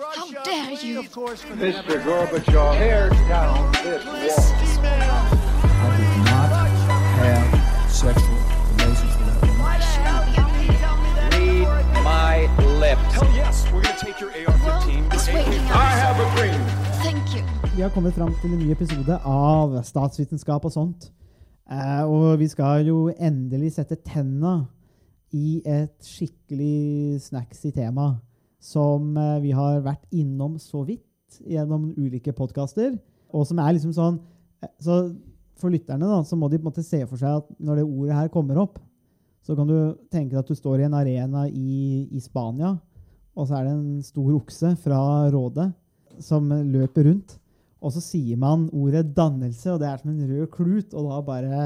How dare you? Mr. Gorbachev, tear down this wall. I did not have sexual relations with that woman. Read my lips. Hell yes, we're gonna take your AR-15. Well, I have a dream. Thank you. Vi har kommet fram til en ny episode av Statsvitenskap og sånt. Eh, og vi skal jo endelig sette tenna i et skikkelig snacksy tema som eh, vi har vært innom så vidt gjennom ulike podkaster, og som er liksom sånn eh, Så for lytterne da, så må de på en måte se for seg at når det ordet her kommer opp, så kan du tenke deg at du står i en arena i, i Spania, og så er det en stor okse fra Rådet som løper rundt. Og så sier man ordet dannelse, og det er som en rød klut, og da bare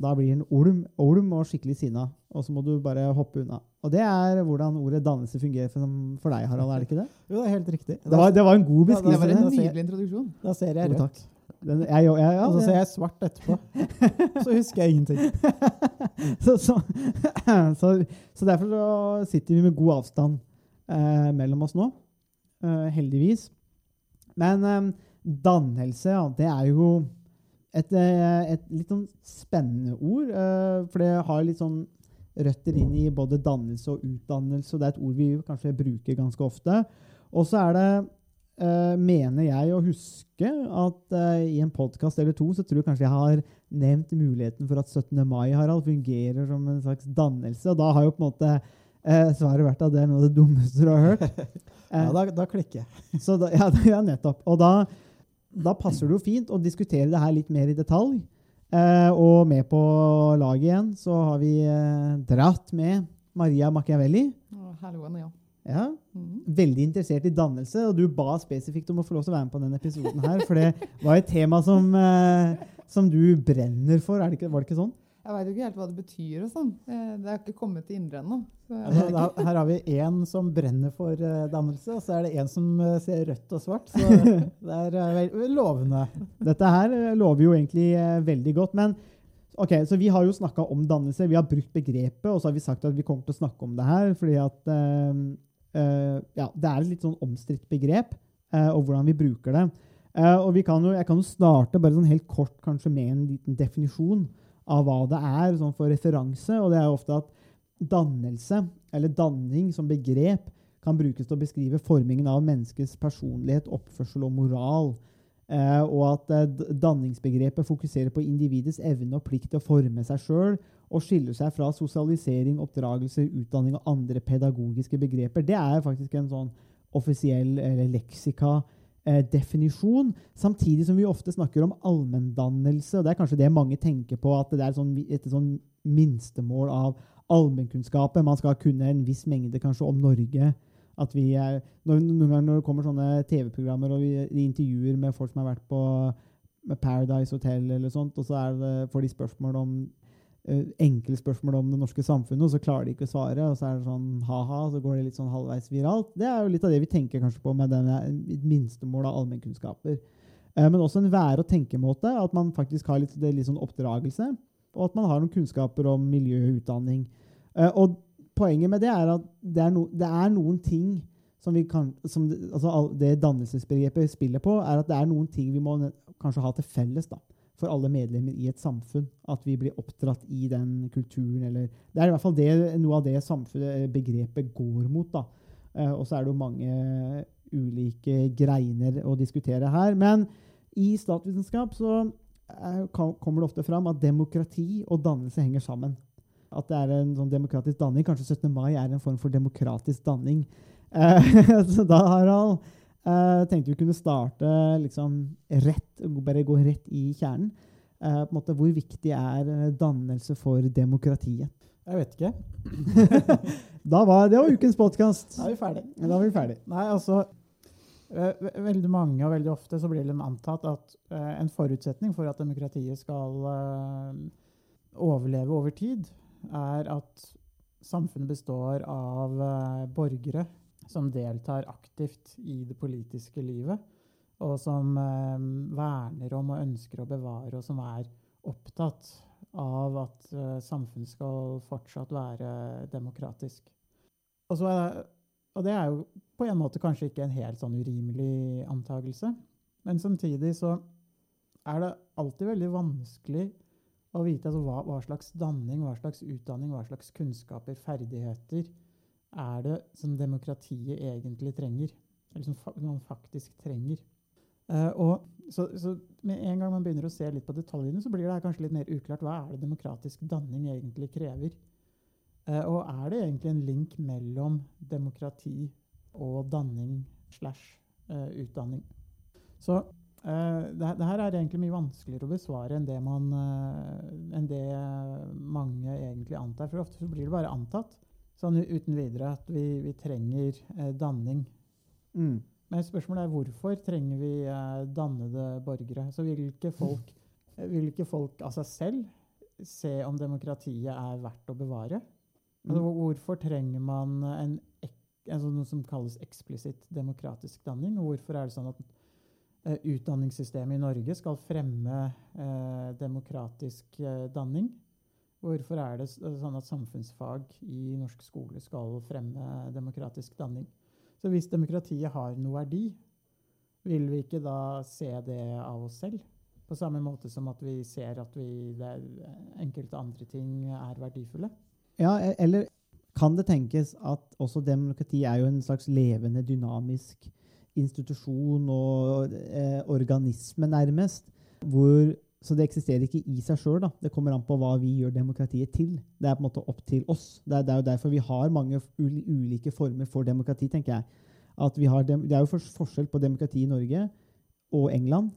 Da blir den olm, olm og skikkelig sinna. Og så må du bare hoppe unna. Og det er hvordan ordet dannelse fungerer for, deg, Harald, er det ikke det? Jo, det er helt riktig. Det var, det var en god Ja, det var en nydelig introduksjon. Da ser jeg rødt. takk. Den, jeg, jeg, jeg, ja, og så ser jeg svart etterpå. så husker jeg ingenting. så, så, så, så derfor så sitter vi med god avstand eh, mellom oss nå. Eh, heldigvis. Men eh, dannelse, ja, det er jo et, eh, et litt sånn spennende ord. eh, for det har litt sånn røtter inn i både dannelse og utdannelse. og Det er et ord vi kanskje bruker ganske ofte. Og så er det eh, mener jeg å huske at eh, i en podkast eller to så tror jeg kanskje jeg har nevnt muligheten for at 17. mai Harald, fungerer som en slags dannelse. Og da har jo på en måte eh, svaret vært at det er noe av det dummeste du har hørt. Ja, Eh, da, da klikker jeg. så da, ja, ja, nettopp. Og da, da passer det jo fint å diskutere det her litt mer i detalj. Eh, og med på laget igjen så har vi eh, dratt med Maria Machiavelli. Halloen, ja. Ja, Mhm. Veldig interessert i dannelse, og du ba spesifikt om å få lov til å være med på denne episoden her, for det var et tema som, eh, som du brenner for, er det ikke, var det ikke sånn? Jeg veit jo ikke helt hva det betyr og sånn. Eh, Det har ikke kommet til indre ennå. Altså, her har vi én som brenner for eh, dannelse, og så er det en som eh, ser rødt og svart. Så det er lovende. Dette her lover jo egentlig veldig godt, men ok, så vi har jo snakka om dannelse. Vi har brukt begrepet, og så har vi sagt at vi kommer til å snakke om det her, fordi at eh, ja, det er et litt sånn omstridt begrep, eh, og hvordan vi bruker det. Uh, og vi kan jo, jeg kan jo starte bare sånn helt kort kanskje med en liten definisjon av hva det er, sånn for referanse, og det er jo ofte at dannelse, eller danning som begrep, kan brukes til å beskrive formingen av menneskets personlighet, oppførsel og moral. Eh, og at eh, danningsbegrepet fokuserer på individets evne og plikt til å forme seg sjøl, og skiller seg fra sosialisering, oppdragelse, utdanning og andre pedagogiske begreper. Det er faktisk en sånn offisiell eller leksika eh, definisjon, samtidig som vi ofte snakker om allmenndannelse. Det er kanskje det mange tenker på, at det er sånn, et sånn minstemål av allmennkunnskapen. Man skal kunne en viss mengde kanskje om Norge. At vi er, når, noen ganger når det kommer sånne TV-programmer og vi, intervjuer med folk som har vært på Paradise Hotel eller sånt, og så det, får de spørsmål om enkle spørsmål om det norske samfunnet, og så klarer de ikke å svare, og så er det sånn ha-ha, så går det litt sånn halvveis viralt. Det er jo litt av det vi tenker kanskje på med denne minstemålet minstemål av allmennkunnskaper. Eh, men også en være- og tenkemåte, at man faktisk har litt, litt sånn oppdragelse, og at man har noen kunnskaper om miljø og utdanning. Eh, og poenget med det er at det er, no, det er noen ting som vi kan, som altså det dannelsesbegrepet spiller på, er at det er noen ting vi må kanskje ha til felles da, for alle medlemmer i et samfunn. At vi blir oppdratt i den kulturen. Eller, det er i hvert fall det, noe av det samfunnet, begrepet går mot. da. Eh, og så er det jo mange ulike greiner å diskutere her. Men i statsvitenskap så eh, kommer det ofte fram at demokrati og dannelse henger sammen. At det er en sånn demokratisk danning. Kanskje 17. mai er en form for demokratisk danning. Eh, så da, Harald, eh, tenkte vi kunne starte liksom rett, bare gå rett i kjernen. Uh, på en måte, hvor viktig er eh, dannelse for demokratiet? Jeg vet ikke. Da var, det var ukens podkast. Da er vi ferdig. Da er vi ferdig. Nei, altså Veldig mange og veldig ofte så blir det antatt at uh, en forutsetning for at demokratiet skal uh, overleve over tid, er at samfunnet består av uh, borgere som deltar aktivt i det politiske livet, og som eh, verner om og ønsker å bevare, og som er opptatt av at eh, samfunnet skal fortsatt være demokratisk. Og er og det er jo på en måte kanskje ikke en helt sånn urimelig antakelse. Men samtidig så er det alltid veldig vanskelig å vite altså, hva, hva slags danning, hva slags utdanning, hva slags kunnskaper, ferdigheter er det som demokratiet egentlig trenger. Eller som man faktisk trenger. Uh, og så, så med en gang man begynner å se litt på detaljene, så blir det kanskje litt mer uklart hva er det demokratisk danning egentlig krever. Uh, og er det egentlig en link mellom demokrati og danning slash eh, utdanning? Så Uh, det, det her er egentlig mye vanskeligere å besvare enn det, man, uh, enn det mange egentlig antar. For ofte blir det bare antatt sånn uten videre at vi, vi trenger eh, danning. Mm. Men spørsmålet er hvorfor trenger vi eh, dannede borgere? Så vil ikke, folk, eh, vil ikke folk av seg selv se om demokratiet er verdt å bevare? Altså, hvorfor trenger man en, sånn noe som kalles eksplisitt demokratisk danning? Og hvorfor er det sånn at eh, utdanningssystemet i Norge skal fremme eh, demokratisk eh, danning? Hvorfor er det sånn at samfunnsfag i norsk skole skal fremme demokratisk danning? Så hvis demokratiet har noe verdi, vil vi ikke da se det av oss selv? På samme måte som at vi ser at vi, er, enkelte andre ting er verdifulle? Ja, e- eller kan det tenkes at også demokrati er jo en slags levende, dynamisk institusjon og eh, organisme, nærmest. Hvor, så det eksisterer ikke i seg sjøl. Det kommer an på hva vi gjør demokratiet til. Det er på en måte opp til oss. Det er, det er jo derfor vi har mange ulike former for demokrati, tenker jeg. Dem, det er jo forskjell på demokrati i Norge og England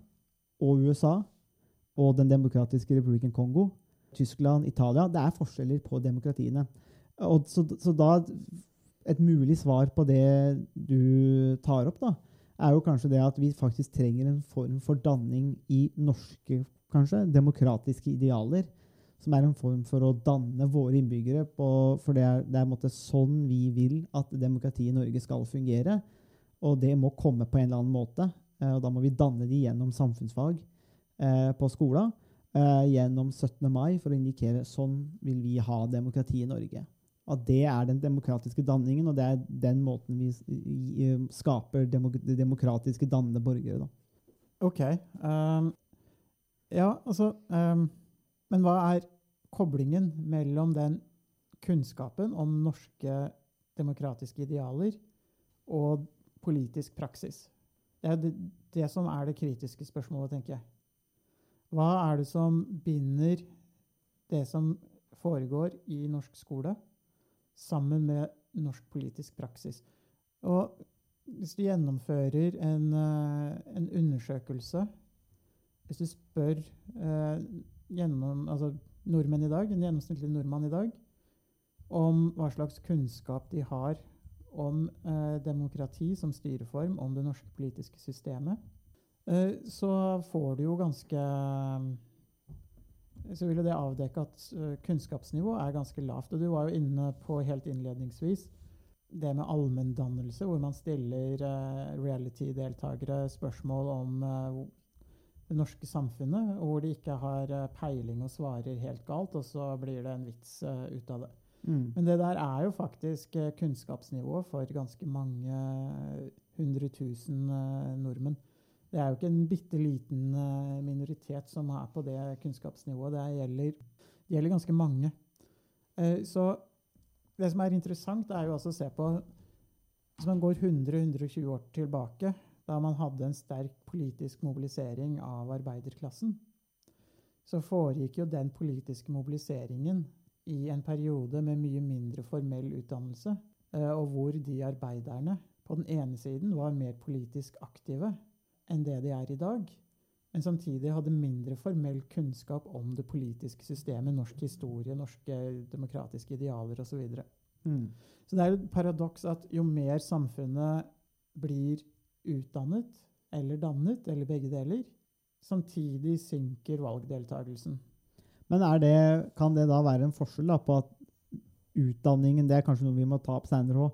og USA og Den demokratiske republikken Kongo. Tyskland, Italia. Det er forskjeller på demokratiene. Og så, så da Et mulig svar på det du tar opp, da, er jo kanskje det at vi faktisk trenger en form for danning i norske kanskje, demokratiske idealer. Som er en form for å danne våre innbyggere. På, for det er, det er en måte sånn vi vil at demokratiet i Norge skal fungere. Og det må komme på en eller annen måte. eh, Og da må vi danne de gjennom samfunnsfag eh, på skolen eh, gjennom 17. mai for å indikere sånn vil vi ha demokrati i Norge. At det er den demokratiske danningen, og det er den måten vi skaper demok demokratiske dannende borgere. Da. Ok. ehm, ja, altså um, Men hva er koblingen mellom den kunnskapen om norske demokratiske idealer og politisk praksis? Det er det, det som er det kritiske spørsmålet, tenker jeg. Hva er det som binder det som foregår i norsk skole, sammen med norsk politisk praksis? Og hvis du gjennomfører en, eh, en undersøkelse Hvis du spør eh, gjennom, altså nordmenn i dag, en gjennomsnittlig nordmann i dag om hva slags kunnskap de har om eh, demokrati som styreform, om det norske politiske systemet, eh, så får du jo ganske Så vil jo det avdekke at eh, kunnskapsnivået er ganske lavt. Og du var jo inne på helt innledningsvis det med allmenndannelse, hvor man stiller eh, reality-deltakere spørsmål om eh, det norske samfunnet, og hvor de ikke har eh, peiling og svarer helt galt, og så blir det en vits eh, ut av det. Men det der er jo faktisk eh, kunnskapsnivået for ganske mange hundre tusen nordmenn. Det er jo ikke en bitte liten minoritet som er på det kunnskapsnivået. Det gjelder, det gjelder ganske mange. Så det som er interessant, er jo også å se på Hvis man går 100-120 år tilbake, da man hadde en sterk politisk mobilisering av arbeiderklassen, så foregikk jo den politiske mobiliseringen i en periode med mye mindre formell utdannelse, eh, og hvor de arbeiderne på den ene siden var mer politisk aktive enn det de er i dag, men samtidig hadde mindre formell kunnskap om det politiske systemet, norsk historie, norske demokratiske idealer osv. Så. Mm. så det er et paradoks at jo mer samfunnet blir utdannet, eller dannet, eller begge deler, samtidig synker valgdeltagelsen. Men det, kan det da være en forskjell da, på at utdanningen Det er kanskje noe vi må ta opp senere òg.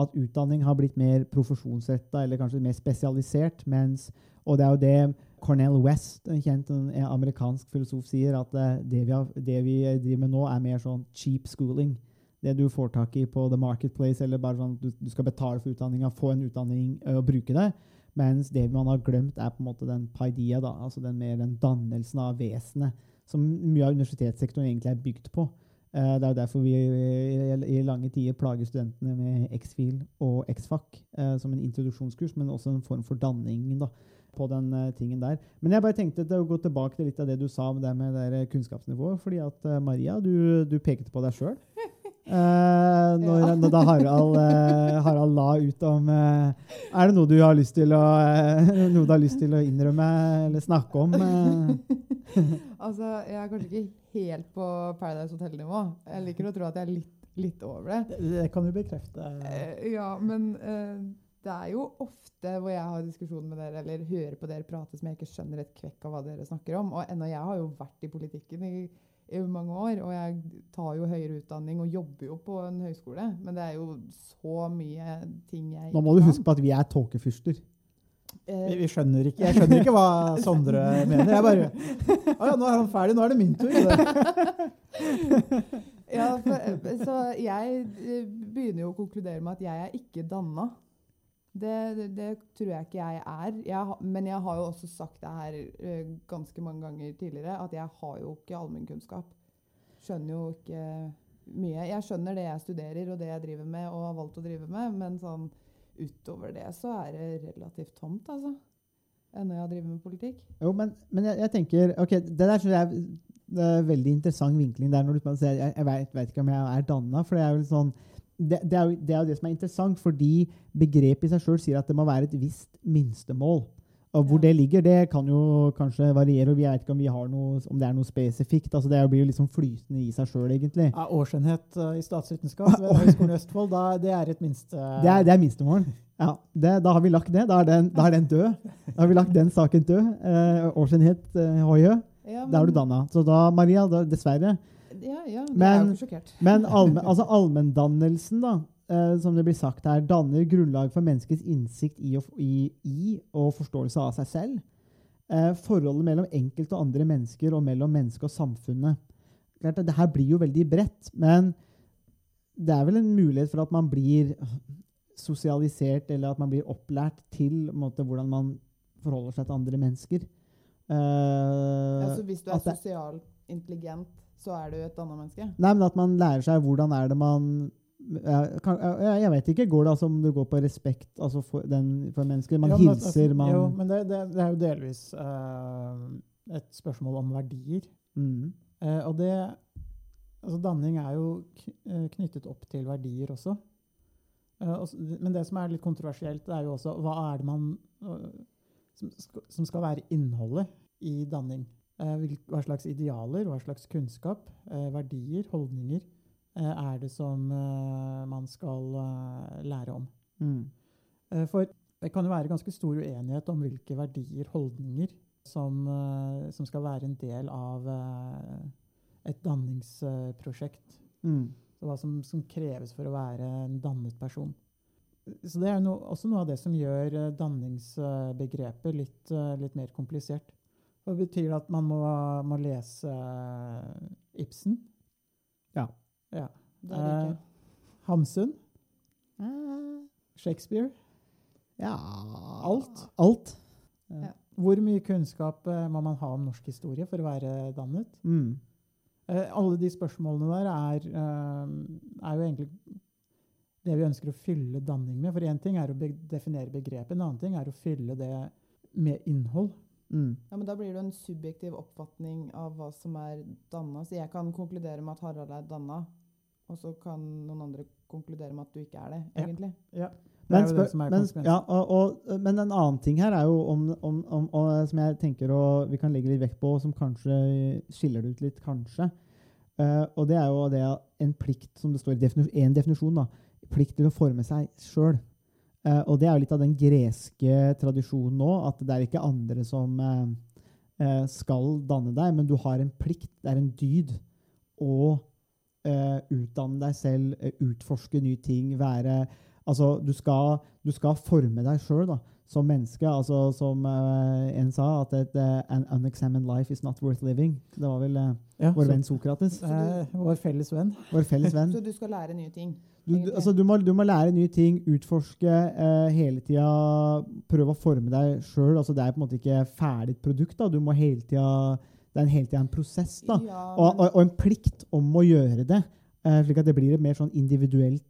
At utdanning har blitt mer profesjonsretta eller kanskje mer spesialisert. mens, Og det er jo det Cornel West, en kjent en amerikansk filosof, sier. At eh, det vi, har, det vi driver med nå, er mer sånn cheap schooling. Det du får tak i på the marketplace, eller bare sånn at du, skal betale for utdanninga, få en utdanning og bruke det. Mens det man har glemt, er på en måte den paidia, da, altså den mer den dannelsen av vesenet, som mye av universitetssektoren egentlig er bygd på. Eh, Det er jo derfor vi i, i lange tider plager studentene med X-fil og X-fac eh, som en introduksjonskurs, men også en form for danning da, på den eh, tingen der. Men jeg bare tenkte å gå tilbake til litt av det du sa om det med det kunnskapsnivået. fordi at eh, Maria, du, du pekte på deg sjøl. Eh, når, Ja. når da Harald, uh, Harald la ut om uh, Er det noe du har lyst til å, noe du har lyst til å innrømme eller snakke om? Altså, jeg er kanskje ikke helt på Paradise Hotel-nivå. Jeg liker å tro at jeg er litt, litt over det. Det, kan du bekrefte. Ja, men det er jo ofte hvor jeg har diskusjon med dere, eller hører på dere prate som jeg ikke skjønner et kvekk av hva dere snakker om. Og ennå jeg har jo vært i politikken i, i mange år, og jeg tar jo høyere utdanning og jobber jo på en høyskole. Men det er jo så mye ting jeg Nå må du huske på at vi er tåkefyrster. Eh, Vi, vi skjønner ikke, jeg skjønner ikke hva Sondre mener. Jeg bare Å ja, nå er han ferdig, nå er det min tur. Ja, for, så jeg eh, begynner jo å konkludere med at jeg er ikke danna. Det, det, det tror jeg ikke jeg er. Jeg, men jeg har jo også sagt det her eh, ganske mange ganger tidligere, at jeg har jo ikke allmennkunnskap. Skjønner jo ikke mye. Jeg skjønner det jeg studerer og det jeg driver med og har valgt å drive med, men sånn utover det så er det relativt tomt, altså. Ennå jeg driver med politikk. Jo, men, men jeg, jeg tenker ok, Det der jeg er, en veldig interessant vinkling. der når du sier Jeg, jeg vet ikke om jeg er danna. For det er jo sånn det, det, er jo, det er jo det som er interessant, fordi begrepet i seg sjøl sier at det må være et visst minstemål. Og hvor Ja. det ligger, det kan jo kanskje variere. og Vi vet ikke om, vi har noe, om det er noe spesifikt. altså Det blir jo liksom flytende i seg sjøl, egentlig. Ja, årsenhet uh, i statsvitenskap ved Høgskolen i Østfold, da, det er et minste Det er, det er minstemål. Ja, det, da har vi lagt det. Da er den, da er den død. Da har vi lagt den saken død. Uh, årsenhet uh, Hoie. Ja, Da er du men- danna. Så da, Maria, da, dessverre. Ja, ja, det er Men- jo ikke sjokkert. Men allmen, altså allmenndannelsen, da, eh, som det blir sagt her, danner grunnlag for menneskets innsikt i og, i, i og forståelse av seg selv. Eh, forholdet mellom enkelte og andre mennesker og mellom mennesket og samfunnet. Klart det her blir jo veldig bredt, men det er vel en mulighet for at man blir sosialisert, eller at man blir opplært til måte, hvordan man forholder seg til andre mennesker. Uh, Altså, hvis du er sosialt intelligent, så er du et annet menneske? Nei, men at man lærer seg hvordan er det man jeg, kan, Jeg vet ikke. Går det altså om du går på respekt altså for, den, for mennesker? Man jo, men- hilser, man Jo, men det, det, det er jo delvis uh, et spørsmål om verdier. mm, Uh, og det Altså, danning er jo eh, knyttet opp til verdier også. Uh, og men det som er litt kontroversielt, det er jo også hva er det man som, som skal være innholdet i danning? Eh, hva slags idealer, hva slags kunnskap, eh, verdier, holdninger eh, er det som man skal lære om? mm, For det kan jo være ganske stor uenighet om hvilke verdier, holdninger, som, som skal være en del av et danningsprosjekt. mm, hva som, som kreves for å være en dannet person. Så det er no, også noe av det som gjør danningsbegrepet litt, litt mer komplisert. Og det betyr at man må, må lese eh, Ibsen. Ja. ja. Det er det Eh. Hamsun. Eh, Shakespeare. ja Alt. Alt. Hvor mye kunnskap eh, må man ha om norsk historie for å være dannet? Mm, Eh, alle de spørsmålene der er, er jo egentlig det vi ønsker å fylle danning med. For én ting er å be definere begrepet, en annen ting er å fylle det med innhold. Mm, Ja, men Da blir det en subjektiv oppfatning av hva som er danna. Så jeg kan konkludere med at Harald er danna, og så kan noen andre konkludere med at du ikke er det, egentlig. Ja. ja. Det Men, det er men, ja, og, og, men en annen ting her er jo om, om, om og, som jeg tenker og vi kan legge litt vekt på, som kanskje skiller det ut litt, kanskje. Uh, og det er jo det en plikt, som det står i defini en definisjon, da, plikt til å forme seg sjøl. Og det er jo litt av den greske tradisjonen nå, at det er ikke andre som uh, skal danne deg, men du har en plikt, det er en dyd, å utdanne deg selv, utforske nye ting, være Altså, du skal, du skal forme deg sjøl, da. Som menneske. Altså som uh, en sa, at et, uh, an unexamined life is not worth living. Det var vel uh, Ja, vår så- venn Sokrates. Du, vår felles venn. Vår felles venn. Så du skal lære nye ting. Du, du, altså, du, må, du må lære nye ting, utforske hele tida, prøve å forme deg sjøl. Altså, det er på en måte ikke ferdig produkt. Da. Du må hele tida, det er en, hele tida en prosess. Da. Ja, Og, men- og, og en plikt om å gjøre det, slik at det blir et mer sånn individuelt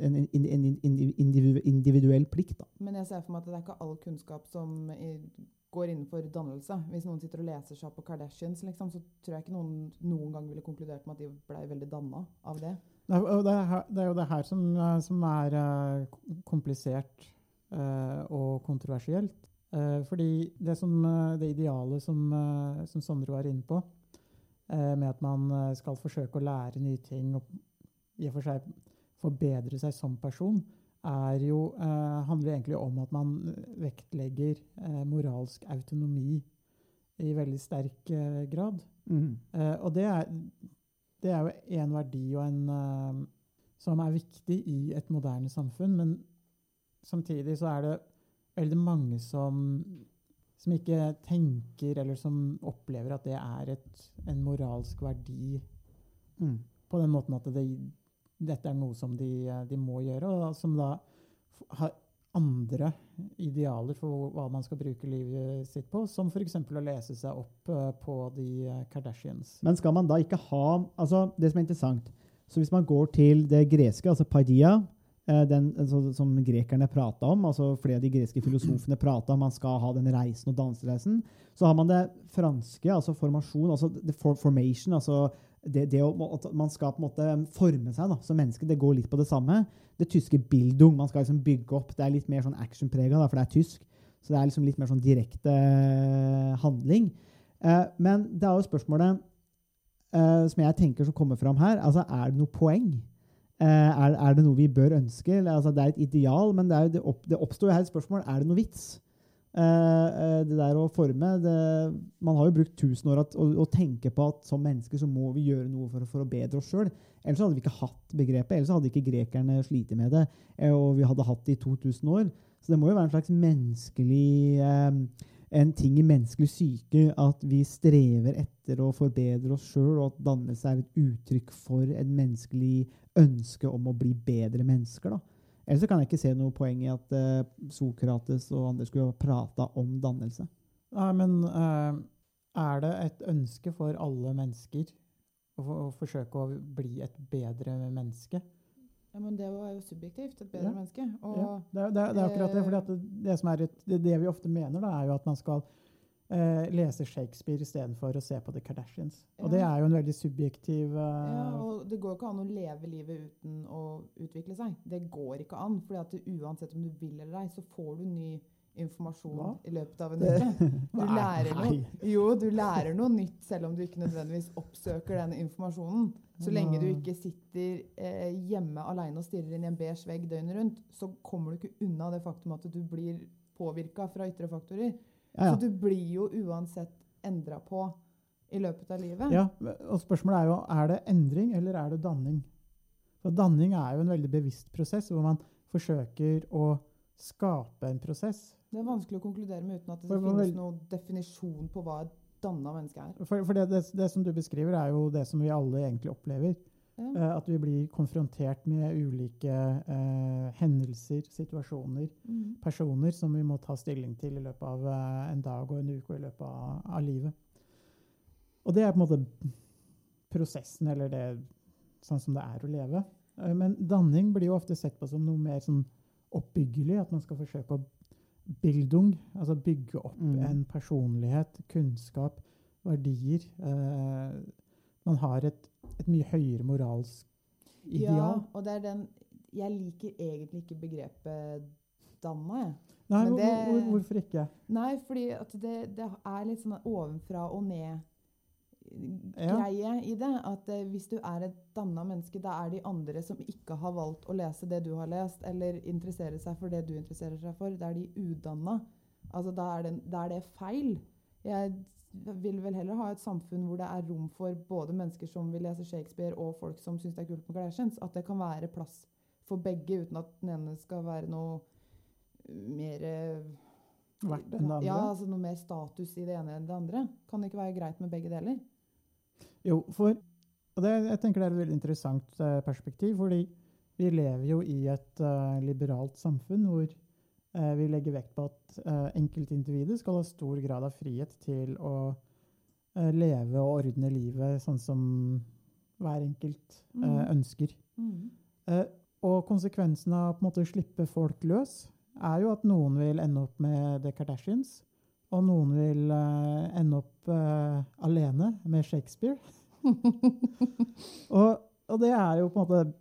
en, en, en, en individu- individu- individuell plikt. Da. Men jeg ser for meg at det er ikke all kunnskap som går innenfor dannelse. Hvis noen sitter og leser seg på Kardashians, liksom, så tror jeg ikke noen noen gang ville konkludert med at de blei veldig danna av det. Det er, det, er, det er jo det her som, som er eh, komplisert uh, og kontroversielt. Uh, fordi det, som, det idealet som, uh, som Sondre var inne på, eh, med at man skal forsøke å lære nye ting og i og for seg forbedre seg som person, er jo, eh, handler egentlig om at man vektlegger eh, moralsk autonomi i veldig sterk eh, grad. Eh, og det er, det er jo en verdi og en, eh, som er viktig i et moderne samfunn, men samtidig så er det veldig mange som, som ikke tenker, eller som opplever at det er et, en moralsk verdi Mm. på den måten at det, dette er noe som de, eh, de må gjøre, og som da har andre idealer for hva man skal bruke livet sitt på, som f.eks. å lese seg opp eh, på de eh, Kardashians. Men skal man da ikke ha altså Det som er interessant Så hvis man går til det greske, altså paidia, eh, den, altså, som grekerne prata om, altså flere av de greske filosofene prata om man skal ha den reisen og dansereisen, så har man det franske, altså formasjon, altså formation, altså det, det å, at man skal på en måte forme seg da, som menneske. Det går litt på det samme. Det tyske bildung, man skal liksom bygge opp. Det er litt mer sånn actionprega, for det er tysk. Så det er liksom litt mer sånn direkte eh, handling. Eh, men det er jo spørsmålet eh, som jeg tenker som kommer fram her. altså Er det noe poeng? Eh, er, er det noe vi bør ønske? Altså, det er et ideal, men det, det, opp, det oppstår jo her et spørsmål. Er det noe vits? Eh, eh, det der å forme det, Man har jo brukt tusen år at, å, å tenke på at som mennesker så må vi gjøre noe for, å bedre oss sjøl. Ellers hadde vi ikke hatt begrepet. Ellers hadde ikke grekerne slitt med det. eh, Og vi hadde hatt det i 2000 år. Så det må jo være en slags menneskelig en ting i menneskelig syke at vi strever etter å forbedre oss sjøl, og at dannelse er et uttrykk for et menneskelig ønske om å bli bedre mennesker. da. Ellers kan jeg ikke se noe poeng i at uh, Sokrates og andre skulle ha prata om dannelse. Nei, men uh, er det et ønske for alle mennesker å, å forsøke å bli et bedre menneske? Ja, Men det er jo subjektivt. Et bedre Ja. menneske. Og Ja, det, er- det, er- det er akkurat det. fordi at det, det, som er et, det, det vi ofte mener, da, er jo at man skal eh, lese Shakespeare istedenfor å se på The Kardashians. Og det er jo en veldig subjektiv eh, Ja, og det går ikke an å leve livet uten å utvikle seg. Det går ikke an. fordi at uansett om du vil eller ei, så får du ny informasjon Hva? i løpet av en uke. Du er- lærer noe. Jo, du lærer noe nytt selv om du ikke nødvendigvis oppsøker den informasjonen. Så lenge du ikke sitter eh, hjemme alene og stirrer inn i en beige vegg døgnet rundt, så kommer du ikke unna det faktum at du blir påvirka fra ytre faktorer. Ja, ja. Så du blir jo uansett endra på i løpet av livet. Ja, og spørsmålet er jo er det endring eller er det danning. For danning er jo en veldig bevisst prosess hvor man forsøker å skape en prosess. Det er vanskelig å konkludere med uten at det For- for finnes noen definisjon på hva et danna menneske er. For, for det, det, det som du beskriver, er jo det som vi alle egentlig opplever. Ja. Eh, at vi blir konfrontert med ulike eh, hendelser, situasjoner, Mm. personer som vi må ta stilling til i løpet av eh, en dag og en uke og i løpet av, av livet. Og det er på en måte prosessen, eller det sånn som det er å leve. Eh, Men danning blir jo ofte sett på som noe mer sånn oppbyggelig, at man skal forsøke å bildung, altså bygge opp Mm. en personlighet, kunnskap, verdier. Eh, man har et, et mye høyere moralsk ideal. Ja, og det er den Jeg liker egentlig ikke begrepet danna, jeg. Nei, hvor, det- hvor, hvorfor ikke? Nei, fordi at det, det er litt sånn ovenfra og ned Ja. greie i det. At eh, hvis du er et danna menneske, da er de andre som ikke har valgt å lese det du har lest, eller interessere seg for det du interesserer seg for, da er de udanna. Altså, da er, det, da er det feil. Jeg vil vel heller ha et samfunn hvor det er rom for både mennesker som vil lese Shakespeare, og folk som syns det er kult med Kardashians. At det kan være plass for begge, uten at den ene skal være noe mer eh, Verdt enn det andre? Ja, altså noe mer status i det ene enn det andre. Kan det ikke være greit med begge deler? Jo, for og det, jeg tenker det er et veldig interessant eh, perspektiv, fordi vi lever jo i et uh, liberalt samfunn hvor vi legger vekt på at uh, enkeltindividet skal ha stor grad av frihet til å eh, leve og ordne livet sånn som hver enkelt eh, Mhm. ønsker. Mm. Eh, og konsekvensen av på en måte å slippe folk løs er jo at noen vil ende opp med The Kardashians, og noen vil eh, ende opp eh, alene med Shakespeare. og, og det er jo på en måte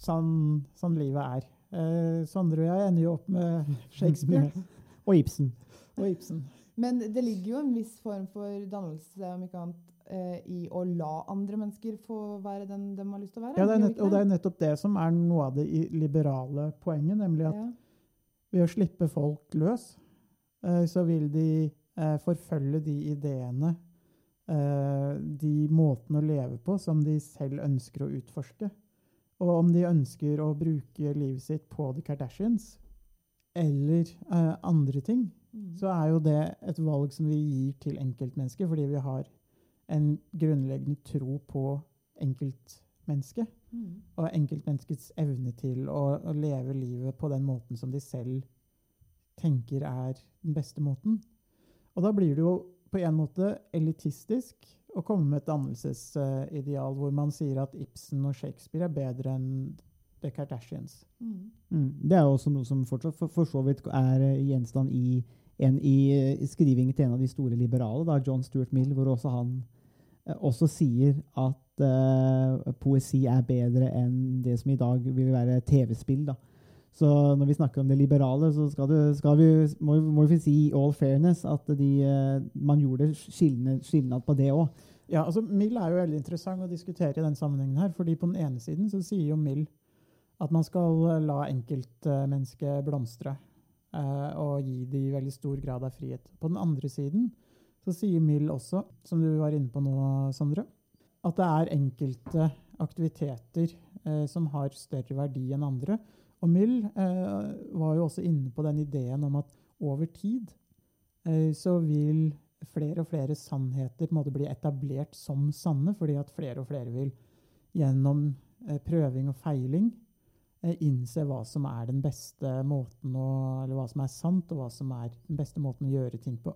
sånn, sånn livet er. Eh, Sondre og jeg ender jo opp med Shakespeare Og Ibsen. og Ibsen. Men det ligger jo en viss form for dannelse, om ikke annet, eh, i å la andre mennesker få være den de har lyst til å være. Ja, det er nett, og det er nettopp det som er noe av det liberale poenget, nemlig at Ja. ved å slippe folk løs, eh, så vil de eh, forfølge de ideene, eh, de måtene å leve på, som de selv ønsker å utforske. Og om de ønsker å bruke livet sitt på The Kardashians eller eh, andre ting, Mm. så er jo det et valg som vi gir til enkeltmennesker, fordi vi har en grunnleggende tro på enkeltmennesket Mm. og enkeltmenneskets evne til å, å leve livet på den måten som de selv tenker er den beste måten. Og da blir det jo på en måte elitistisk å komme med et dannelsesideal hvor man sier at Ibsen og Shakespeare er bedre enn The Kardashians. Mm. Mm. Det er jo også noe som fortsatt for, for så vidt er eh, gjenstand i, en, i eh, skrivingen til en av de store liberale, da, John Stuart Mill, hvor også han eh, også sier at uh, poesi er bedre enn det som i dag vil være TV-spill. da. Så når vi snakker om det liberale, så skal, du, skal vi, må, vi si i all fairness at de, eh, man gjorde skilnad på det òg. Ja, altså Mill er jo veldig interessant å diskutere i den sammenhengen her, fordi på den ene siden så sier jo Mill at man skal eh, la enkeltmennesket blomstre eh, og gi de veldig stor grad av frihet. På den andre siden så sier Mill også, som du var inne på nå, Sondre, at det er enkelte aktiviteter eh, som har større verdi enn andre. Og Mill eh, var jo også inne på den ideen om at over tid eh, så vil flere og flere sannheter på en måte bli etablert som sanne, fordi at flere og flere vil gjennom eh, prøving og feiling eh, innse hva som er den beste måten å, eller hva som er sant, og hva som er den beste måten å gjøre ting på.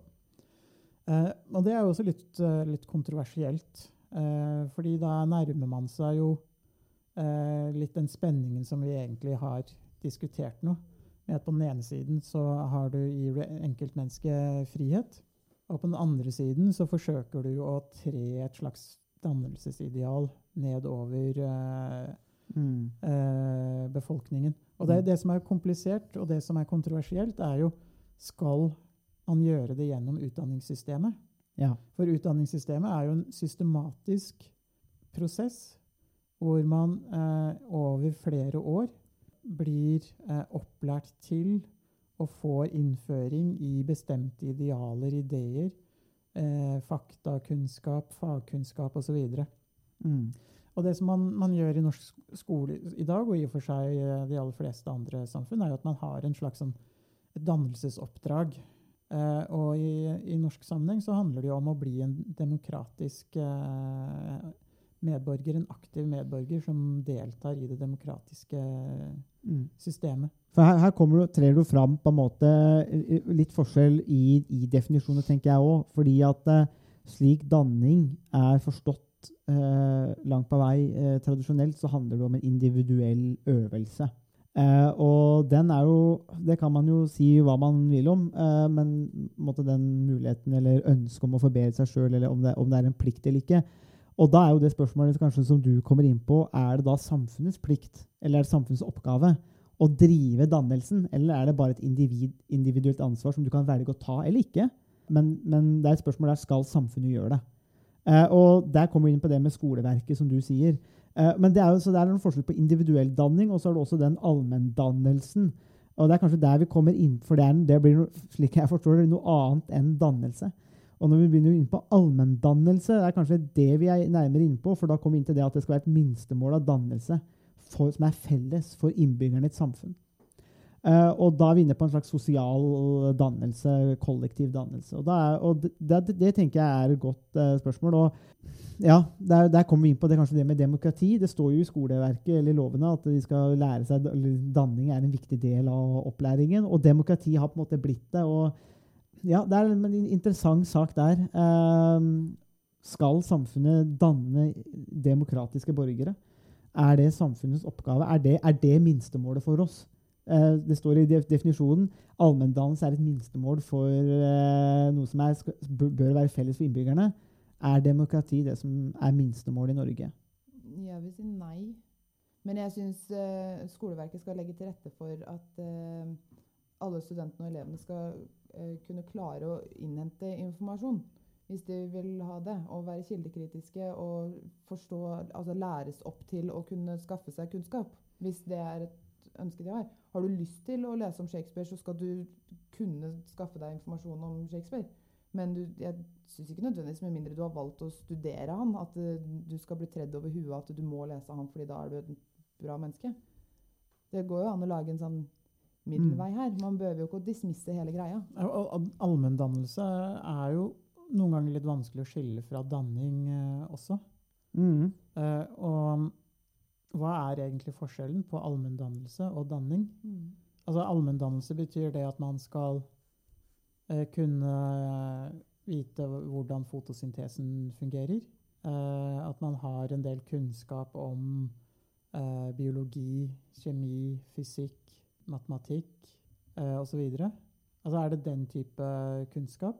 Eh, og det er jo også litt, eh, litt kontroversielt, fordi da nærmer man seg jo eh, litt den spenningen som vi egentlig har diskutert nå. Med at på den ene siden så har du i re- enkeltmennesket frihet, og på den andre siden så forsøker du å tre et slags dannelsesideal nedover eh, Mm. eh, befolkningen. Og det, Mm. det som er komplisert, og det som er kontroversielt, er jo skal man gjøre det gjennom utdanningssystemet? Ja. For utdanningssystemet er jo en systematisk prosess hvor man eh, over flere år blir eh, opplært til og får innføring i bestemte idealer, ideer, eh, faktakunnskap, fagkunnskap osv. Mm. Og det som man, man gjør i norsk skole i dag, og i og for seg i de aller fleste andre samfunn, er jo at man har en slags sånn, dannelsesoppdrag. Eh, og i, i norsk sammenheng så handler det jo om å bli en demokratisk eh, medborger, en aktiv medborger som deltar i det demokratiske Mm. systemet. For her, her kommer du, trer du fram på en måte eh, litt forskjell i, i definisjoner, tenker jeg òg. Fordi at eh, slik danning er forstått eh, langt på vei eh, tradisjonelt, så handler det om en individuell øvelse. Eh, og den er jo Det kan man jo si hva man vil om, eh, men måtte den muligheten eller ønsket om å forbedre seg sjøl, eller om det, om det er en plikt eller ikke. Og da er jo det spørsmålet kanskje som du kommer inn på, er det da samfunnets plikt, eller er det samfunnets oppgave, å drive dannelsen, eller er det bare et individ, individuelt ansvar som du kan velge å ta eller ikke? Men, men det er et spørsmål der skal samfunnet gjøre det. Eh, og der kommer vi inn på det med skoleverket, som du sier. Eh, men det er jo så det er noen forskjell på individuell danning, og så er det også den allmenndannelsen. Og det er kanskje der vi kommer inn, for det, er, det blir, noe, slik jeg forstår noe annet enn dannelse. Og når vi begynner inn på allmenndannelse, det er kanskje det vi er nærmere inne på, for da kommer vi inn til det at det skal være et minstemål av dannelse for, som er felles for innbyggerne i et samfunn. Uh, og da er vi inne på en slags sosial dannelse, kollektiv dannelse. Og, er, og det, det, det tenker jeg er et godt uh, spørsmål. Og ja, der, der kommer vi inn på det, kanskje det med demokrati. Det står jo i skoleverket eller i lovene at de skal lære seg danning er en viktig del av opplæringen. Og demokrati har på en måte blitt det. og ja, Det er en interessant sak der. Eh, skal samfunnet danne demokratiske borgere? Er det samfunnets oppgave? Er det, er det minstemålet for oss? Eh, det står i definisjonen allmenndannelse er et minstemål for eh, noe som er, bør være felles for innbyggerne. Er demokrati det som er minstemålet i Norge? Jeg vil si nei. Men jeg syns uh, skoleverket skal legge til rette for at alle studentene og elevene skal kunne klare å innhente informasjon. Hvis de vil ha det. Og være kildekritiske og forstå, altså læres opp til å kunne skaffe seg kunnskap. Hvis det er et ønske de har. Har du lyst til å lese om Shakespeare, så skal du kunne skaffe deg informasjon om Shakespeare. Men du, jeg syns ikke nødvendigvis, med mindre du har valgt å studere han, at uh, du skal bli tredd over huet at du må lese han, fordi da er du et bra menneske. Det går jo an å lage en sånn middelvei Mm. her. Man behøver jo ikke å dismisse hele greia. Allmenndannelse er jo noen ganger litt vanskelig å skille fra danning eh, også. Mm. Eh, og hva er egentlig forskjellen på allmenndannelse og danning? Altså Allmenndannelse betyr det at man skal eh, kunne vite hvordan fotosyntesen fungerer. Eh, at man har en del kunnskap om eh, biologi, kjemi, fysikk, matematikk eh, osv. Altså er det den type kunnskap?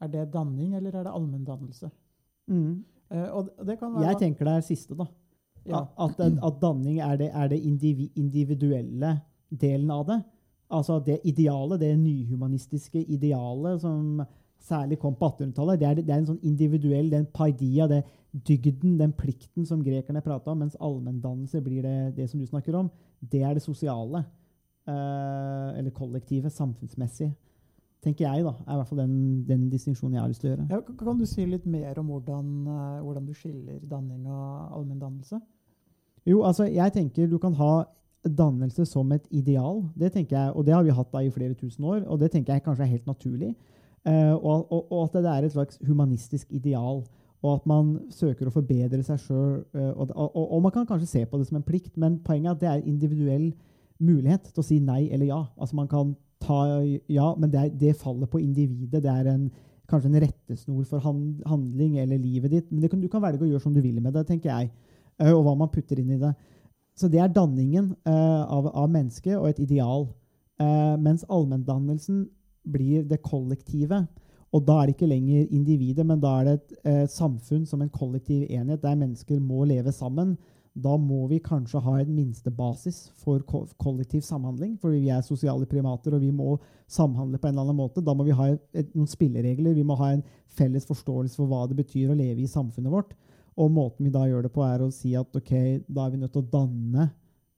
Er det danning, eller er det allmenndannelse? Mm. Eh, og det kan være Jeg tenker det er siste, da. ja. At, at, at danning er det, er det indivi, individuelle delen av det. Altså det idealet, det nyhumanistiske idealet som særlig kom på 1800-tallet, det, det er en sånn individuell, den paidia, det dygden, den plikten som grekerne prata om, mens allmenndannelse blir det, det som du snakker om. Det er det sosiale. Eh, eller kollektive, samfunnsmessig. Tenker jeg, da. er i hvert fall den, den distinksjonen jeg har lyst til å gjøre. Ja, kan- du si litt mer om hvordan, eh, hvordan du skiller danning og allmenndannelse? Jo, altså, jeg tenker du kan ha dannelse som et ideal. Det tenker jeg, og det har vi hatt da i flere tusen år, og det tenker jeg kanskje er helt naturlig. Uh, og, og, og at det er et slags humanistisk ideal, og at man søker å forbedre seg sjøl. og, og, og man kan kanskje se på det som en plikt, men poenget er at det er individuell mulighet til å si nei eller ja. Altså Man kan ta ja, men det, er, det faller på individet. Det er en, kanskje en rettesnor for hand, handling eller livet ditt. Men kan, du kan velge å gjøre som du vil med det, tenker jeg. eh, og hva man putter inn i det. Så det er danningen uh, av, av mennesket og et ideal. Uh, mens allmenndannelsen blir det kollektive. Og da er det ikke lenger individet, men da er det et uh, samfunn som en kollektiv enhet der mennesker må leve sammen. Da må vi kanskje ha en minstebasis for ko kollektiv samhandling, For vi er sosiale primater og vi må samhandle på en eller annen måte. Da må vi ha et, noen spilleregler. Vi må ha en felles forståelse for hva det betyr å leve i samfunnet vårt. Og måten vi da gjør det på, er å si at ok, da er vi nødt til å danne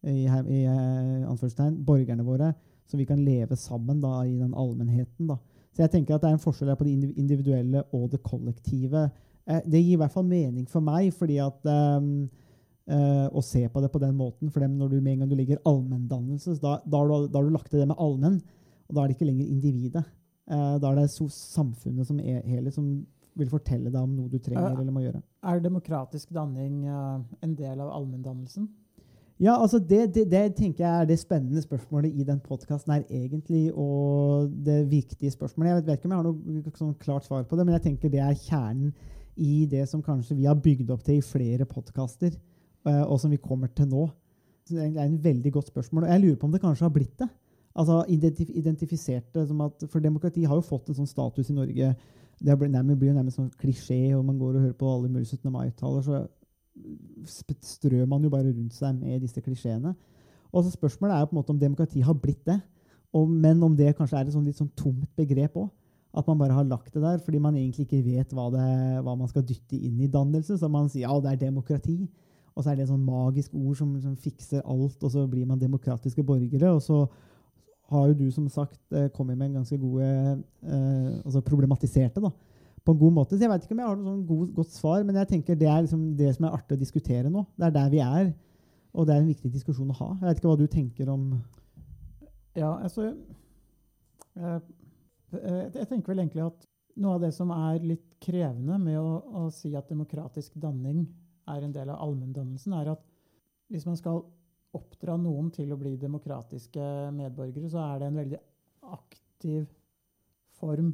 i, i eh, anførselstegn, borgerne våre, så vi kan leve sammen da, i den allmennheten. Da. Så jeg tenker at det er en forskjell på det individuelle og det kollektive. Eh, det gir i hvert fall mening for meg, fordi at ehm, eh, å se på det på den måten. For dem, når du, med en gang du ligger allmenndannelse, da, da, har du, da har du lagt til det med allmenn, og da er det ikke lenger individet. Eh, da er det samfunnet som er helhet som vil fortelle deg om noe du trenger eller må gjøre. Er demokratisk danning uh, en del av allmenndannelsen? Ja, altså det, det, det tenker jeg er det spennende spørsmålet i den podkasten her, egentlig. Og det viktige spørsmålet. Jeg vet, vet ikke om jeg har noe sånn klart svar på det, men jeg tenker det er kjernen i det som kanskje vi har bygd opp til i flere podkaster, og som vi kommer til nå. Det er en veldig godt spørsmål. Og jeg lurer på om det kanskje har blitt det. Altså identif identifisert det som at For demokrati har jo fått en sånn status i Norge. Det nærmest, blir jo nærmest sånn klisjé, og man går og hører på alle mulige 17. mai-taler. så strør man jo bare rundt seg med disse klisjeene. Og så Spørsmålet er jo på en måte om demokrati har blitt det, og, men om det kanskje er et sånn litt sånn tomt begrep òg. At man bare har lagt det der fordi man egentlig ikke vet hva, det, hva man skal dytte inn i dannelse. Så man sier ja, det er demokrati, og så er det et sånn magisk ord som, som fikser alt, og så blir man demokratiske borgere. og så har jo du som sagt eh, kommet med en ganske gode eh, altså problematiserte da, på en god måte. Så jeg vet ikke om jeg har noe sånn god, godt svar, men jeg tenker det er liksom det som er artig å diskutere nå. Det er der vi er, og det er en viktig diskusjon å ha. Jeg vet ikke hva du tenker om Ja, altså eh, eh, Jeg tenker vel egentlig at noe av det som er litt krevende med å, å si at demokratisk danning er en del av allmenndannelsen, er at hvis man skal oppdra noen til å bli demokratiske medborgere, så er det en veldig aktiv form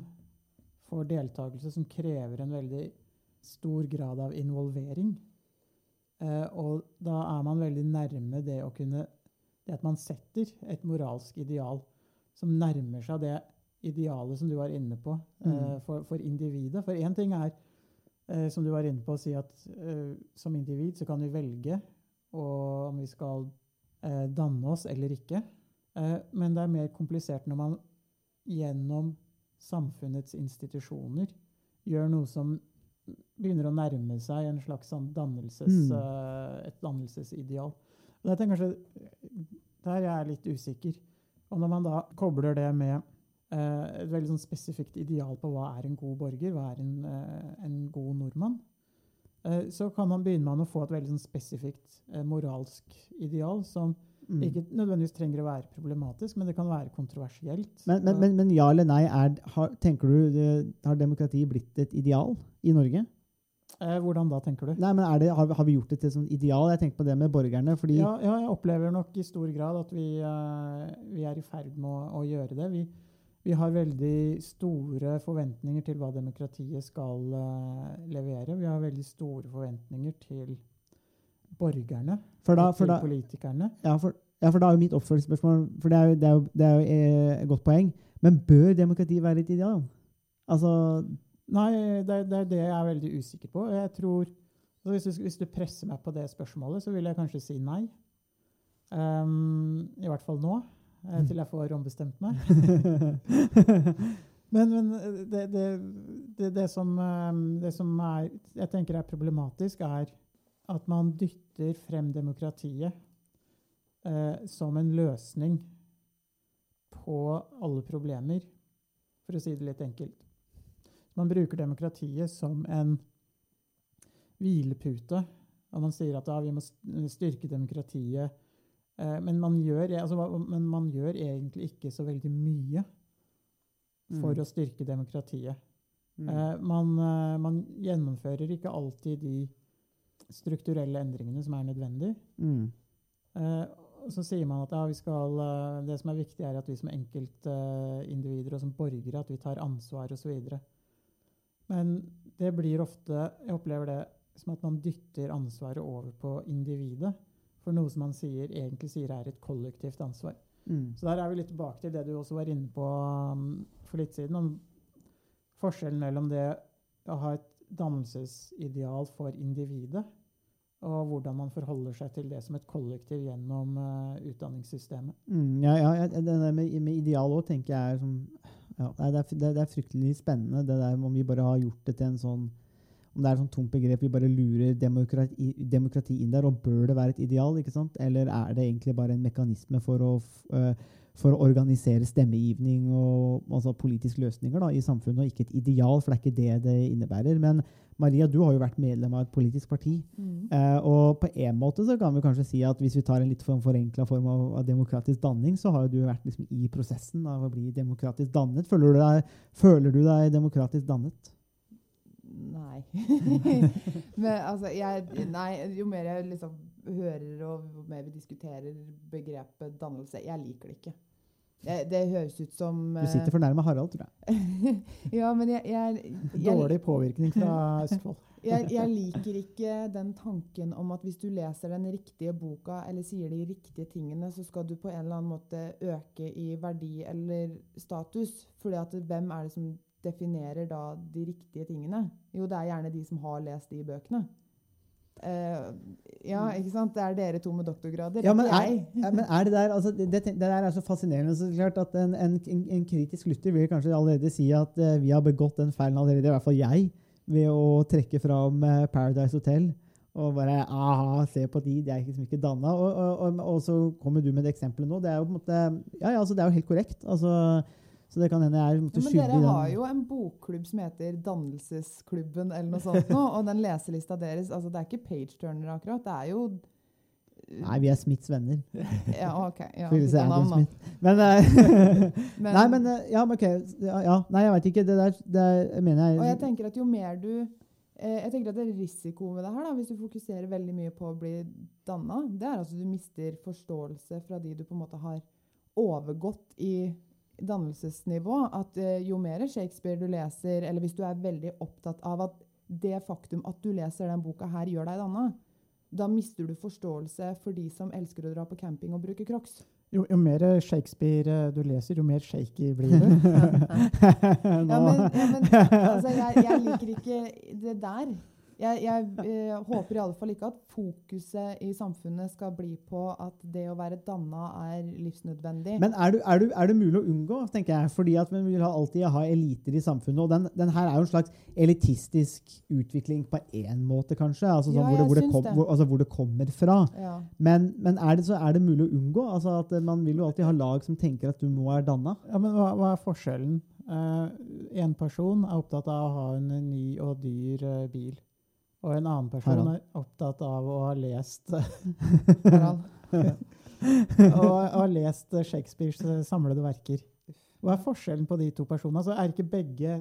for deltakelse som krever en veldig stor grad av involvering. Eh, og da er man veldig nærme det å kunne Det at man setter et moralsk ideal som nærmer seg det idealet som du var inne på eh, Mm. for, for individet. For én ting er, eh, som du var inne på, å si at eh, som individ så kan vi velge og om vi skal eh, danne oss eller ikke. Eh, men det er mer komplisert når man gjennom samfunnets institusjoner gjør noe som begynner å nærme seg en slags sånn dannelses, Mm. eh, et dannelsesideal. Og Dette er kanskje der jeg er litt usikker. Og når man da kobler det med et veldig sånn spesifikt ideal på hva er en god borger, hva er en, eh, en god nordmann, eh, så kan man begynne med å få et veldig sånn spesifikt eh, moralsk ideal som Mm. ikke nødvendigvis trenger å være problematisk, men det kan være kontroversielt. Men, men, men, men ja eller nei, er, har, tenker du det, har demokrati blitt et ideal i Norge? Eh, hvordan da, tenker du? Nei, men er det, har, vi- har vi gjort det til et ideal? Jeg tenker på det med borgerne. fordi Ja, ja, jeg opplever nok i stor grad at vi, eh, vi er i ferd med å, å gjøre det. Vi, vi har veldig store forventninger til hva demokratiet skal eh, levere. Vi har veldig store forventninger til borgerne da, til da, politikerne. ja, for, ja, for da er jo mitt oppfølgingsspørsmål For det er jo, det er jo, det er jo eh, et godt poeng. Men bør demokrati være et ideal? Altså Nei, det, det er det jeg er veldig usikker på. Jeg tror, hvis, du, hvis du presser meg på det spørsmålet, så vil jeg kanskje si nei. Um, I hvert fall nå, eh, til jeg får ombestemt meg. Men, men eh, det, det, det, det, som, eh, det som er, jeg tenker er problematisk, er at man dytter frem demokratiet eh, som en løsning på alle problemer, for å si det litt enkelt. Man bruker demokratiet som en hvilepute. Og man sier at ja, vi må styrke demokratiet. Eh, men, man gjør, altså, men man gjør egentlig ikke så veldig mye for Mm. å styrke demokratiet. Mm. Eh, man, eh, man gjennomfører ikke alltid de strukturelle endringene som er nødvendige. Mm. Så sier man at ja, vi skal, det som er viktig, er at vi som enkeltindivider og som borgere at vi tar ansvar osv. Men det blir ofte Jeg opplever det som at man dytter ansvaret over på individet for noe som man sier, egentlig sier er et kollektivt ansvar. Mm. Så der er vi litt tilbake til det du også var inne på um, for litt siden, om forskjellen mellom det å ha et dannelsesideal for individet, og hvordan man forholder seg til det som et kollektiv gjennom uh, utdanningssystemet. Mm, ja, ja, det der med, med ideal òg tenker jeg er som ja, det, er, det, det er fryktelig spennende det der om vi bare har gjort det til en sånn om det er et sånt tomt begrep, vi bare lurer demokrati, demokrati inn der, og bør det være et ideal? ikke sant? Eller er det egentlig bare en mekanisme for å, øh, for å organisere stemmegivning og altså politiske løsninger da, i samfunnet, og ikke et ideal, for det er ikke det det innebærer. Men Maria, du har jo vært medlem av et politisk parti. Mm. Eh, og på en måte så kan vi kanskje si at hvis vi tar en litt for forenkla form av, av demokratisk danning, så har jo du vært liksom i prosessen av å bli demokratisk dannet. Føler du deg, føler du deg demokratisk dannet? Nei. Men altså, jeg Nei, jo mer jeg liksom hører og jo mer vi diskuterer begrepet dannelse Jeg liker det ikke. Det, det høres ut som Du sitter for nærme Harald, tror jeg. Ja, men jeg, jeg, jeg, Dårlig påvirkning fra Østfold. jeg, jeg liker ikke den tanken om at hvis du leser den riktige boka eller sier de riktige tingene, så skal du på en eller annen måte øke i verdi eller status. Fordi at hvem er det som definerer da de riktige tingene? Jo, det er gjerne de som har lest de bøkene. Uh, ja, ikke sant? Det er dere to med doktorgrader. Ja, men er, ja, men er det der altså, det, det, der er så fascinerende. Så klart at en, en, en, en kritisk lytter vil kanskje allerede si at uh, vi har begått den feilen allerede, i hvert fall jeg, ved å trekke fram uh, Paradise Hotel. Og bare aha, se på de, de er liksom ikke danna. Og, og, og, og så kommer du med det eksempelet nå. Det er jo på en måte, ja, ja, altså, det er jo helt korrekt. Altså, så det kan hende jeg er Ja, men dere den. har jo en bokklubb som heter Dannelsesklubben eller noe sånt nå, og den leselista deres, altså det er ikke page-turner akkurat, det er jo Nei, vi er Smiths venner. Ja, OK. Ja, navn. Men, eh, Men- Nei, men eh, Ja, men OK. Ja. Nei, jeg veit ikke. Det der det er, mener jeg Og jeg tenker at jo mer du eh, jeg tenker at det er risiko med det her, da, hvis du fokuserer veldig mye på å bli danna, det er at du mister forståelse fra de du på en måte har overgått i dannelsesnivå. At eh, jo mer Shakespeare du leser, eller hvis du er veldig opptatt av at det faktum at du leser den boka her, gjør deg danna, da mister du forståelse for de som elsker å dra på camping og bruke crocs. Jo, jo mer Shakespeare eh, du leser, jo mer shaky blir du. Ja, men, ja, men altså, jeg, jeg liker ikke det der. Jeg, jeg eh, håper i alle fall ikke at fokuset i samfunnet skal bli på at det å være danna er livsnødvendig. Men er, du, er, du, er det mulig å unngå, tenker jeg? Fordi at vi vil alltid ha eliter i samfunnet. Og den, den her er jo en slags elitistisk utvikling på én måte, kanskje. Altså, sånn, Ja, hvor, det, hvor, det kom, det. hvor, altså, hvor det kommer fra. ja. Men, men er, det, så er det mulig å unngå? Altså, at Man vil jo alltid ha lag som tenker at du må være danna. Ja, men hva, hva er forskjellen? en person er opptatt av å ha en ny og dyr uh, bil. Og en annen person Harald. er opptatt av å ha lest Harald. og, har lest Shakespeares eh, samlede verker. Hva er forskjellen på de to personene? Altså, er ikke begge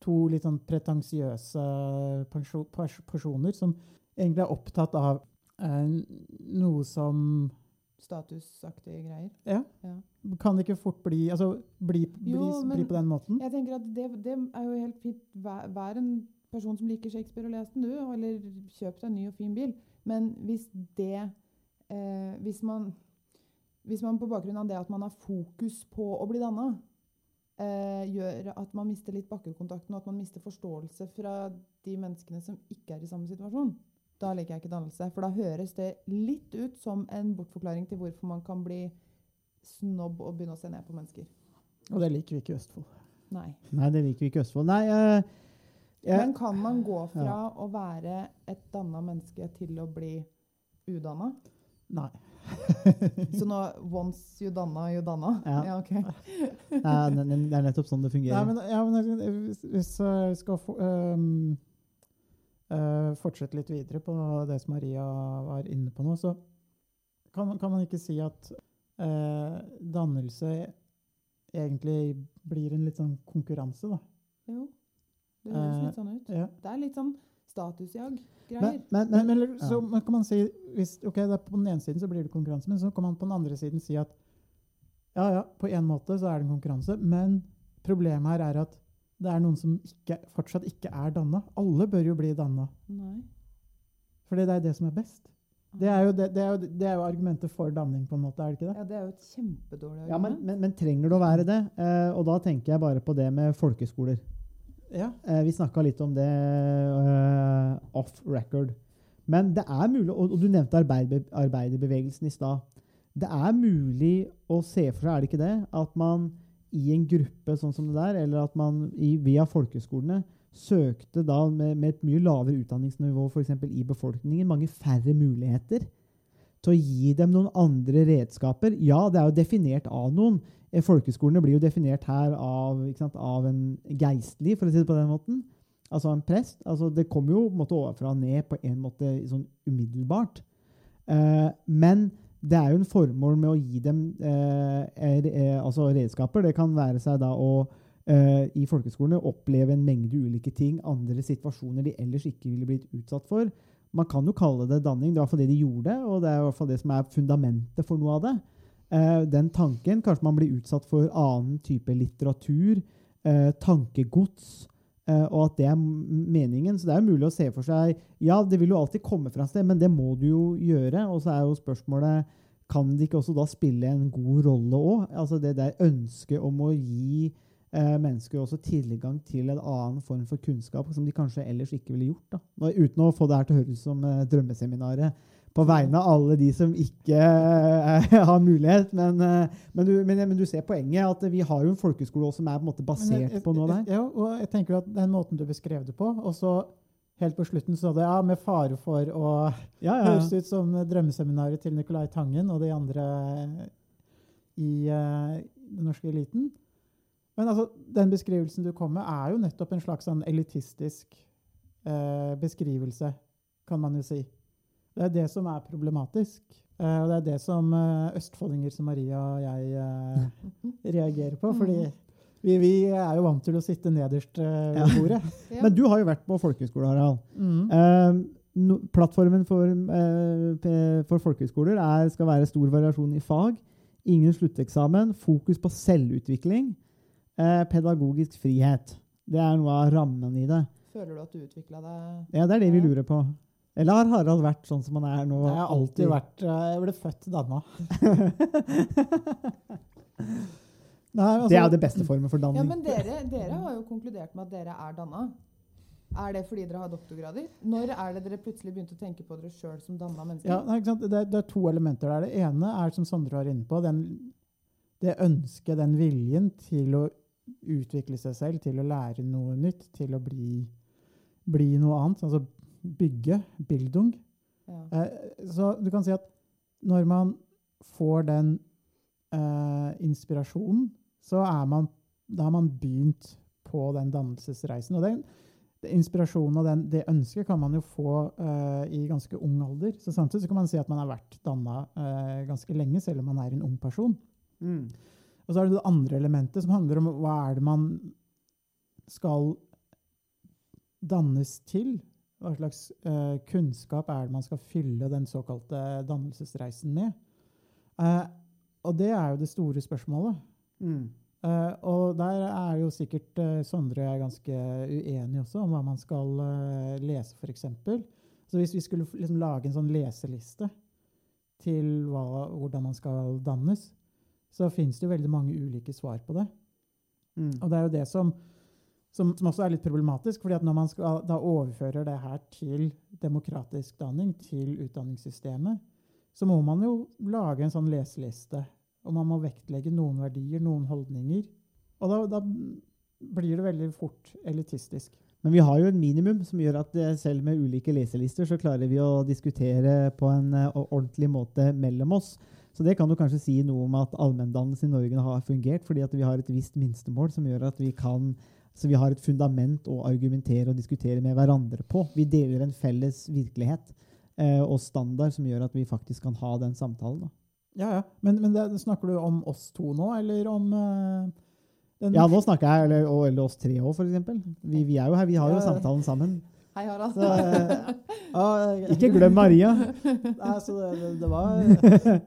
to litt sånn pretensiøse personer som egentlig er opptatt av eh, noe som Statusaktige greier. Ja. Ja. Kan det ikke fort bli altså, bli, bli, Jo, bli på den måten? Jeg tenker at det, det er jo helt fint. Vær, vær en person som liker Shakespeare, og les den, du. Eller kjøp deg en ny og fin bil. Men hvis det eh, hvis, man, hvis man på bakgrunn av det at man har fokus på å bli danna, eh, gjør at man mister litt bakkekontakten, og at man mister forståelse fra de menneskene som ikke er i samme situasjon, da liker jeg ikke dannelse. For da høres det litt ut som en bortforklaring til hvorfor man kan bli snobb og begynne å se ned på mennesker. Og det liker vi ikke i Østfold. Nei. Nei, det liker vi ikke i Østfold. Nei, eh, Men kan man gå fra å være et danna menneske til å bli udanna? Nei. Så nå once you danna, you danna? Ja. ok. Nei, det er nettopp sånn det Nei, fungerer. men, ja, men hvis, hvis jeg skal få, um, uh, fortsette litt videre på det som Maria var inne på nå, så kan, man- kan man ikke si at uh, dannelse egentlig blir en litt sånn konkurranse, da. Jo, det høres Eh, litt sånn ut. Ja. Det er litt sånn statusjag-greier. Men, men, Men, men, men, så ja. kan man si hvis, ok, det er På den ene siden så blir det konkurranse, men så kan man på den andre siden si at ja, ja, på en måte så er det en konkurranse, men problemet her er at det er noen som ikke, fortsatt ikke er danna. Alle bør jo bli danna, fordi det er det som er best. Det er, jo, det, det, er jo, det er jo argumentet for danning, på en måte, er det ikke det? Ja, det er jo et kjempedårlig ja, men, argument. men, men trenger det å være det? Eh, og da tenker jeg bare på det med folkeskoler. Ja. Eh, vi snakka litt om det eh, off record. Men det er mulig, og, du nevnte arbeiderbevegelsen i stad. Det er mulig å se for seg, er det ikke det, at man i en gruppe sånn som det der, eller at man i, via folkeskolene søkte da med, med et mye lavere utdanningsnivå for i befolkningen mange færre muligheter til å gi dem noen andre redskaper. Ja, det er jo definert av noen. Eh, Folkeskolene blir jo definert her av, sant, av en geistlig, for å si det på den måten. Altså en prest. Altså, det kommer jo måte ovenfra og ned på en måte sånn umiddelbart. Eh, men det er jo en formål med å gi dem eh, er, er, altså redskaper. Det kan være seg da å eh, i folkeskolene oppleve en mengde ulike ting, andre situasjoner de ellers ikke ville blitt utsatt for. Man kan jo kalle det danning, det er i hvert fall det de gjorde, og det er i hvert fall det som er fundamentet for noe av det. Eh, den tanken, kanskje man blir utsatt for annen type litteratur, eh, tankegods, eh, og at det er meningen. Så det er jo mulig å se for seg Ja, det vil jo alltid komme fra et sted, men det må du jo gjøre. Og så er jo spørsmålet kan det ikke også da spille en god rolle òg? Altså det der ønsket om å gi eh, mennesker også tilgang til en annen form for kunnskap som de kanskje ellers ikke ville gjort. Da. Uten å få det her til å høres ut som eh, drømmeseminaret på vegne av alle de som ikke eh, har mulighet. Men, eh, men, du, men, men du ser poenget, at vi har jo en folkeskole som er på en måte basert jeg- på noe der. Ja, og jeg tenker at den måten du beskrev det på, og så helt på slutten så du ja, med fare for å Ja, ja, høres ut som drømmeseminaret til Nicolai Tangen og de andre i uh, den norske eliten. Men altså, den beskrivelsen du kom med, er jo nettopp en slags sånn elitistisk eh, beskrivelse, kan man jo si. Det er det som er problematisk. Eh, og det er det som eh, østfoldinger som Maria og jeg eh, reagerer på. fordi vi, vi er jo vant til å sitte nederst eh, ved bordet. Ja. Men du har jo vært på folkehøyskole, Harald. Mm. Eh, no, plattformen for, eh, for folkehøyskoler er, skal være stor variasjon i fag, ingen slutteksamen, fokus på selvutvikling, eh, pedagogisk frihet. Det er noe av rammen i det. Føler du at du utvikla deg Ja, det er det vi lurer på. Eller har Harald vært sånn som han er nå? Jeg har alltid vært eh, Jeg ble født danna. Nei, altså, Det er jo det beste formen for Ja, men dere, dere har jo konkludert med at dere er danna. Er det fordi dere har doktorgrader? Når er det dere plutselig begynte å tenke på dere sjøl som danna mennesker? Ja, nei, ikke sant? Det, er- det er to elementer der. Det ene er, som Sondre var inne på, den, det ønsket, den viljen til å utvikle seg selv, til å lære noe nytt, til å bli, bli noe annet. Altså bygge, bildung. Ja. Eh, så du kan si at når man får den eh, inspirasjonen, så er man, da har man begynt på den dannelsesreisen. Og den, den inspirasjonen og den, det ønsket kan man jo få eh, i ganske ung alder. Så samtidig så kan man si at man har vært danna eh, ganske lenge, selv om man er en ung person. Mm. Og så er det det andre elementet som handler om hva er det man skal dannes til. Hva slags uh, kunnskap er det man skal fylle den såkalte dannelsesreisen med? Uh, og det er jo det store spørsmålet. Mm. Uh, og der er jo sikkert Sondre og jeg ganske uenige også om hva man skal lese, f.eks. Så hvis vi skulle liksom lage en sånn leseliste til hva, hvordan man skal dannes, så finnes det jo veldig mange ulike svar på det. Mm. Og det er jo det som, som, som også er litt problematisk, fordi at når man skal, da overfører det her til demokratisk danning, til utdanningssystemet, så må man jo lage en sånn leseliste. Og man må vektlegge noen verdier, noen holdninger. Og da, da blir det veldig fort elitistisk. Men vi har jo et minimum som gjør at eh, selv med ulike leselister så klarer vi å diskutere på en eh, ordentlig måte mellom oss. Så det kan jo kanskje si noe om at allmenndannelsen i Norge har fungert, fordi at vi har et visst minstemål som gjør at vi kan så vi har et fundament å argumentere og diskutere med hverandre på. Vi deler en felles virkelighet eh, og standard som gjør at vi faktisk kan ha den samtalen. Da. Ja, ja. Men, men det, snakker du om oss to nå, eller om eh, den Ja, nå snakker jeg, eller, eller oss tre òg, f.eks. Vi, vi er jo her, vi har jo ja. samtalen sammen. Hei, Harald. Så, eh, ja, Ikke glem Maria. Nei, så det, det, det var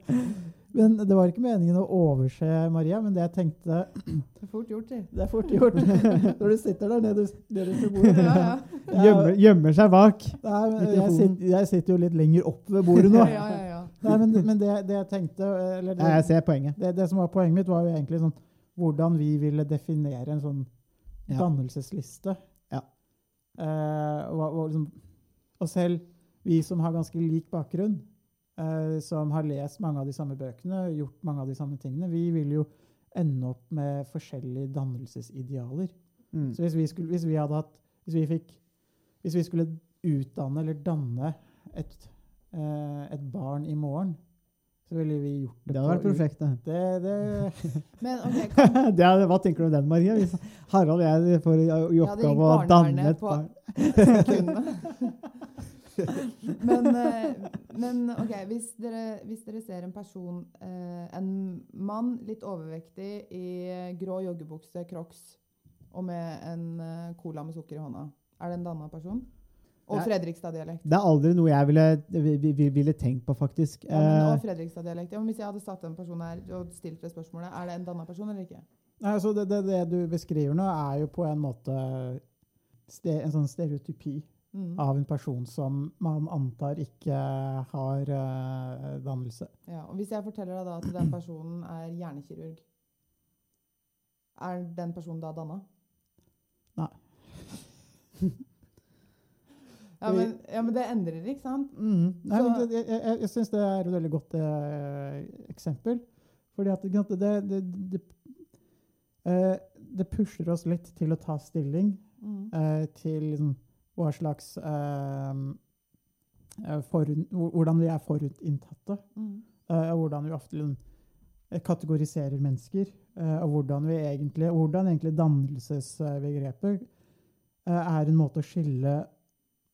Men det var ikke meningen å overse Maria, men det jeg tenkte Det er fort gjort, det. Det er fort gjort når du sitter der nede nederst ved bordet. Ja, ja. Jeg- Gjemmer, gjemmer seg bak. Nei, men jeg, sitter, jeg sitter jo litt lenger opp ved bordet nå. ja, ja, ja. Nei, men, men det, det jeg tenkte eller det, Nei, jeg ser poenget. det, det som var poenget mitt, var jo egentlig sånn hvordan vi ville definere en sånn Ja. dannelsesliste. Eh, og, og, liksom, og selv vi som har ganske lik bakgrunn, eh, som har lest mange av de samme bøkene, gjort mange av de samme tingene, vi vil jo ende opp med forskjellige dannelsesidealer. Mm. Så hvis vi, skulle, hvis vi hadde hatt hvis vi, fikk, hvis vi skulle utdanne eller danne et, eh, et barn i morgen, så ville vi gjort det, Det hadde vært perfekt, det. Det, det, Men okay, kan, Det er, hva tenker du om den, Maria? Hvis Harald og jeg får i oppgave å danne et barn men, eh, men ok, hvis dere, hvis dere ser en person, eh, en mann litt overvektig i eh, grå joggebukse, crocs, og med en cola med sukker i hånda, er det en danna person? Og Fredrikstad-dialekt. Det er aldri noe jeg ville, vi- vi- ville tenkt på, faktisk. Ja, men, og Eh, Fredrikstad-dialekt. Ja, hvis jeg hadde satt en person her og stilt det spørsmålet, er det en danna person eller ikke? Nei, altså det, det, det du beskriver nå, er jo på en måte ste, en sånn stereotypi Mm. av en person som man antar ikke har uh, dannelse. Ja, og hvis jeg forteller deg da at den personen er hjernekirurg, er den personen da danna? Nei. ja, men, ja, men det endrer, ikke sant? Mm. Nei, Så- men jeg jeg, jeg syns det er et veldig godt eh, eksempel. Fordi at det, det, det, eh, det pusher oss litt til å ta stilling Mm. eh, til liksom, hva slags eh, eh, Hvordan vi er forutinntatte. Mm. eh, hvordan vi ofte liksom, kategoriserer mennesker. eh, og hvordan, vi egentlig, hvordan egentlig dannelsesbegrepet eh, er en måte å skille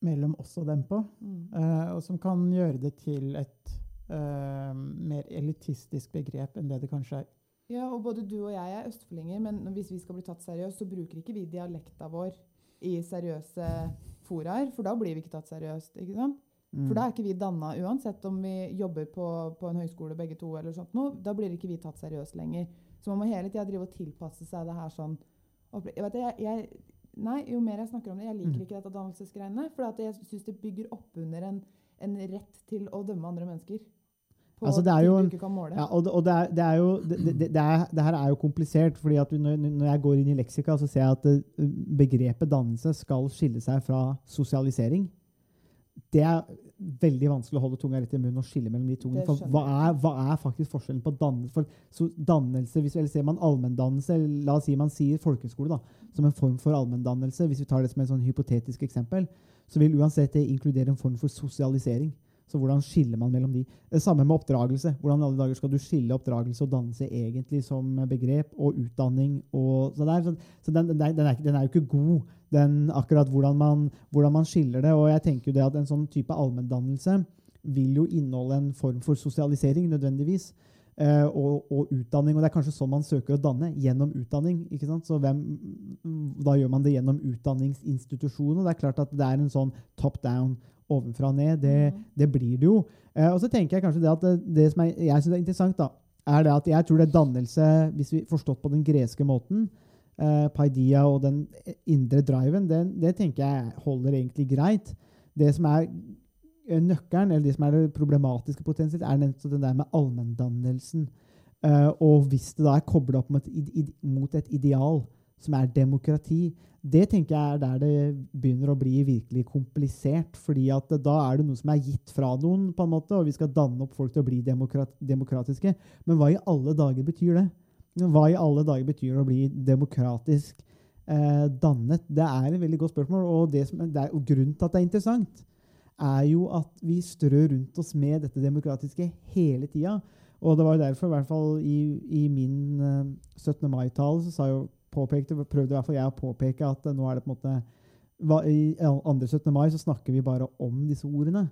mellom oss og dem på. Mm. Uh, og som kan gjøre det til et uh, mer elitistisk begrep enn det det kanskje er. Ja, og både du og jeg er østfoldinger, men hvis vi skal bli tatt seriøst, så bruker ikke vi dialekta vår i seriøse foraer, for da blir vi ikke tatt seriøst. ikke sant? Mm. For da er ikke vi danna uansett om vi jobber på, på en høyskole begge to. eller sånt noe, Da blir ikke vi tatt seriøst lenger. Så man må hele tida tilpasse seg det her sånn jeg vet, jeg, jeg, Nei, jo mer jeg snakker om det, jeg liker Mm. ikke dette dannelsesgreiene. For at jeg syns det bygger opp under en, en rett til å dømme andre mennesker. På Altså, det er jo du ikke kan måle. Ja, og og det, er, det er jo det, det, det, er, det her er jo komplisert, fordi at når, når jeg går inn i leksika, så ser jeg at eh, begrepet dannelse skal skille seg fra sosialisering. Det er veldig vanskelig å holde tunga rett i munnen og skille mellom de to. For hva er, hva er faktisk forskjellen på dannelse? For så dannelse, hvis eller ser man allmenndannelse, la oss si man sier folkeskole da, som en form for allmenndannelse, hvis vi tar det som et sånn hypotetisk eksempel, så vil uansett det inkludere en form for sosialisering. Så hvordan skiller man mellom de? Det samme med oppdragelse. Hvordan i alle dager skal du skille oppdragelse og dannelse egentlig som begrep, og utdanning og så der. Så, så den, den, er, den, er, jo ikke god, den akkurat hvordan man, hvordan man skiller det. Og jeg tenker jo det at en sånn type allmenndannelse vil jo inneholde en form for sosialisering nødvendigvis. eh, og, og utdanning. Og det er kanskje sånn man søker å danne, gjennom utdanning. ikke sant? Så hvem, da gjør man det gjennom utdanningsinstitusjonen. Og det er klart at det er en sånn top down, ovenfra og ned. Det, mm. det blir det jo. Eh, og så tenker jeg kanskje det at det, det som er, jeg syns er interessant, da, er det at jeg tror det er dannelse, hvis vi forstått på den greske måten, eh, paidia og den indre driven, det, det tenker jeg holder egentlig greit. Det som er eh, nøkkelen, eller det som er det problematiske potensielt, er nettopp den der med allmenndannelsen. Eh, og hvis det da er kobla opp mot et ideal, som er demokrati, det tenker jeg er der det begynner å bli virkelig komplisert. fordi at da er det noe som er gitt fra noen, på en måte, og vi skal danne opp folk til å bli demokrat demokratiske. Men hva i alle dager betyr det? Hva i alle dager betyr det å bli demokratisk eh, dannet? Det er et veldig godt spørsmål. Og, det som, det er, og grunnen til at det er interessant, er jo at vi strør rundt oss med dette demokratiske hele tida. Og det var derfor, i hvert fall i, i min eh, 17. mai-tale, så sa jo påpekte, prøvde i hvert fall jeg å påpeke at eh, nå er det på en måte hva, I andre 17. mai så snakker vi bare om disse ordene.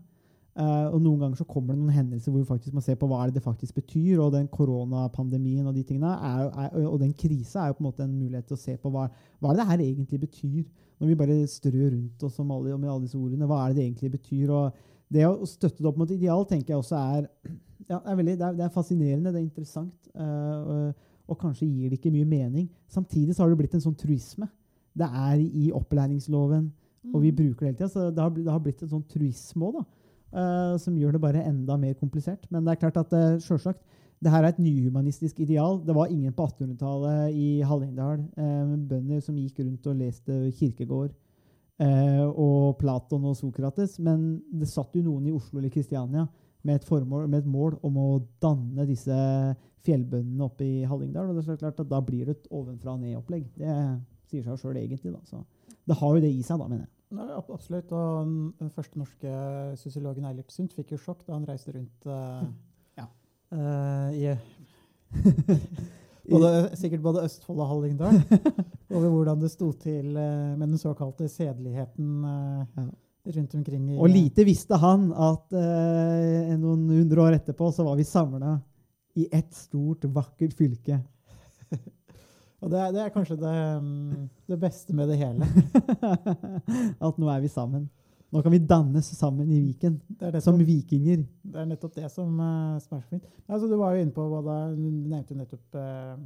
Uh, og noen ganger så kommer det noen hendelser hvor vi faktisk må se på hva det faktisk betyr. Og den koronapandemien og de tingene er, er, og den krisa er jo på en måte en mulighet til å se på hva, hva det her egentlig betyr. Når vi bare strør rundt oss om alle, med alle disse ordene, hva er det det egentlig betyr? og det å støtte det opp mot ideal tenker jeg også er ja, er, veldig, det er, det er fascinerende, det er interessant. eh, og, kanskje gir det ikke mye mening. Samtidig så har det blitt en sånn truisme. Det er i opplæringsloven, og vi bruker det hele tida. Så det har, det har blitt en sånn truisme òg, da. eh, som gjør det bare enda mer komplisert. Men det er klart at uh, sjølsagt, det her er et nyhumanistisk ideal. Det var ingen på 1800-tallet i Hallingdal eh, bønder som gikk rundt og leste Kirkegård eh, og Platon og Sokrates, men det satt jo noen i Oslo eller Kristiania med et, formål, med et mål om å danne disse fjellbøndene oppe i Hallingdal. Og det er så klart at da blir det et ovenfra og ned-opplegg. Det sier seg sjøl egentlig. da. Så det har jo det i seg, da, mener jeg. Ab- absolutt. Og den- den første norske sosiologen Eilert Sundt fikk jo sjokk da han reiste rundt uh, Ja. uh, i både, sikkert både Østfold og Hallingdal. over hvordan det sto til uh, med den såkalte sedeligheten eh, Ja. Rundt omkring i Og lite visste han at eh, noen hundre år etterpå så var vi samla i ett stort, vakkert fylke. Og det, er- det er kanskje det, mm, det beste med det hele. at nå er vi sammen. Nå kan vi dannes sammen i Viken. Det er nettopp, Som vikinger. det, er nettopp det som, eh, som er så fint. Altså, du var jo inne på hva da, Du nevnte nettopp eh,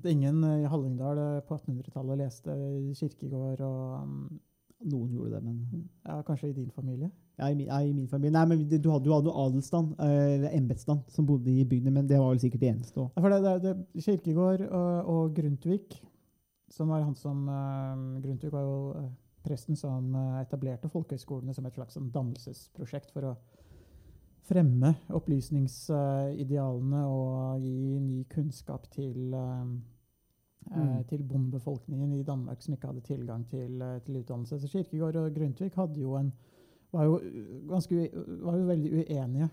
at ingen i Hallingdal eh, på 1800-tallet leste Kirkegård og mm, Noen gjorde det, men ja, kanskje i din familie. ja, i, min, ja, i min familie. Nei, men du hadde jo adelsstand, eller embetsstand, som bodde i bygdene, men det var vel sikkert det eneste. også. Ja, For det, det, det, Kirkegård og, og Grundtvig, som var han som uh, Grundtvig var jo uh, presten som uh, etablerte folkehøyskolene som et slags sånn dannelsesprosjekt for å fremme opplysningsidealene og gi ny kunnskap til, Mm. til bondebefolkningen i Danmark som ikke hadde tilgang til, eh, til utdannelse. Så Kirkegård og Grundtvig jo en, var, jo uh, ganske, var jo veldig uenige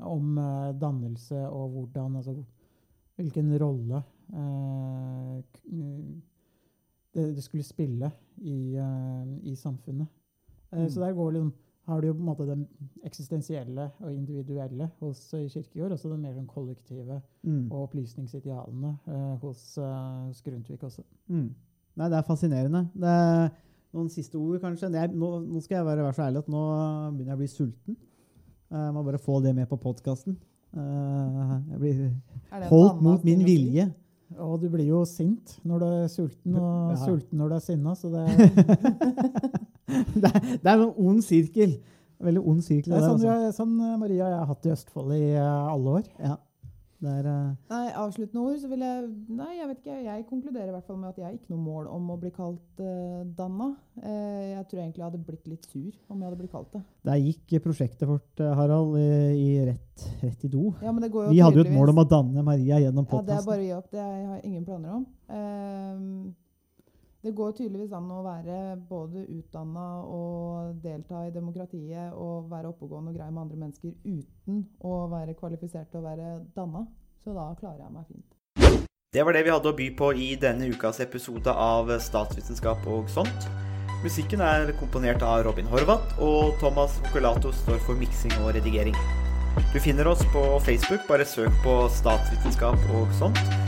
om eh, dannelse og hvordan altså, Hvilken rolle eh, det, det skulle spille i, eh, i samfunnet. Eh, Mm. Så der går liksom har du jo på en måte det eksistensielle og individuelle hos eh, Kirkegård, og så det mer sånn kollektive Mm. og opplysningsidealene eh, hos, uh, hos Grundtvig også. Mm. Nei, det er fascinerende. Det er noen siste ord, kanskje. Det er, nå, nå skal jeg være, være så ærlig at nå begynner jeg å bli sulten. Eh, Jeg må bare få det med på podkasten. Jeg blir holdt mot min ting vilje. Og du blir jo sint når du er sulten, og Ja. sulten når du er sinna, så det, det, er, det er en ond sirkel. Veldig ond sirkel. det er sånn, det, altså. sånn eh, Maria og jeg har hatt i Østfold i eh, alle år. Ja. Er, eh, Nei, avsluttende ord, så vil jeg Nei, jeg vet ikke. Jeg konkluderer i hvert fall med at jeg har ikke noe mål om å bli kalt uh, Danna. Uh, jeg tror egentlig jeg hadde blitt litt sur om jeg hadde blitt kalt det. der gikk prosjektet vårt, Harald, i, i rett, rett i do. Ja, men det går jo Vi hadde jo et mål om å danne Maria gjennom Ja, det er bare å gi opp. Det har jeg ingen planer om. Ehm, det går tydeligvis an å være både utdanna og delta i demokratiet og være oppegående og grei med andre mennesker uten å være kvalifisert til å være danna. Så da klarer jeg meg fint. Det var det vi hadde å by på i denne ukas episode av Statsvitenskap og sånt. Musikken er komponert av Robin Horvath, og Thomas Vocolato står for miksing og redigering. Du finner oss på Facebook, bare søk på statsvitenskap og sånt.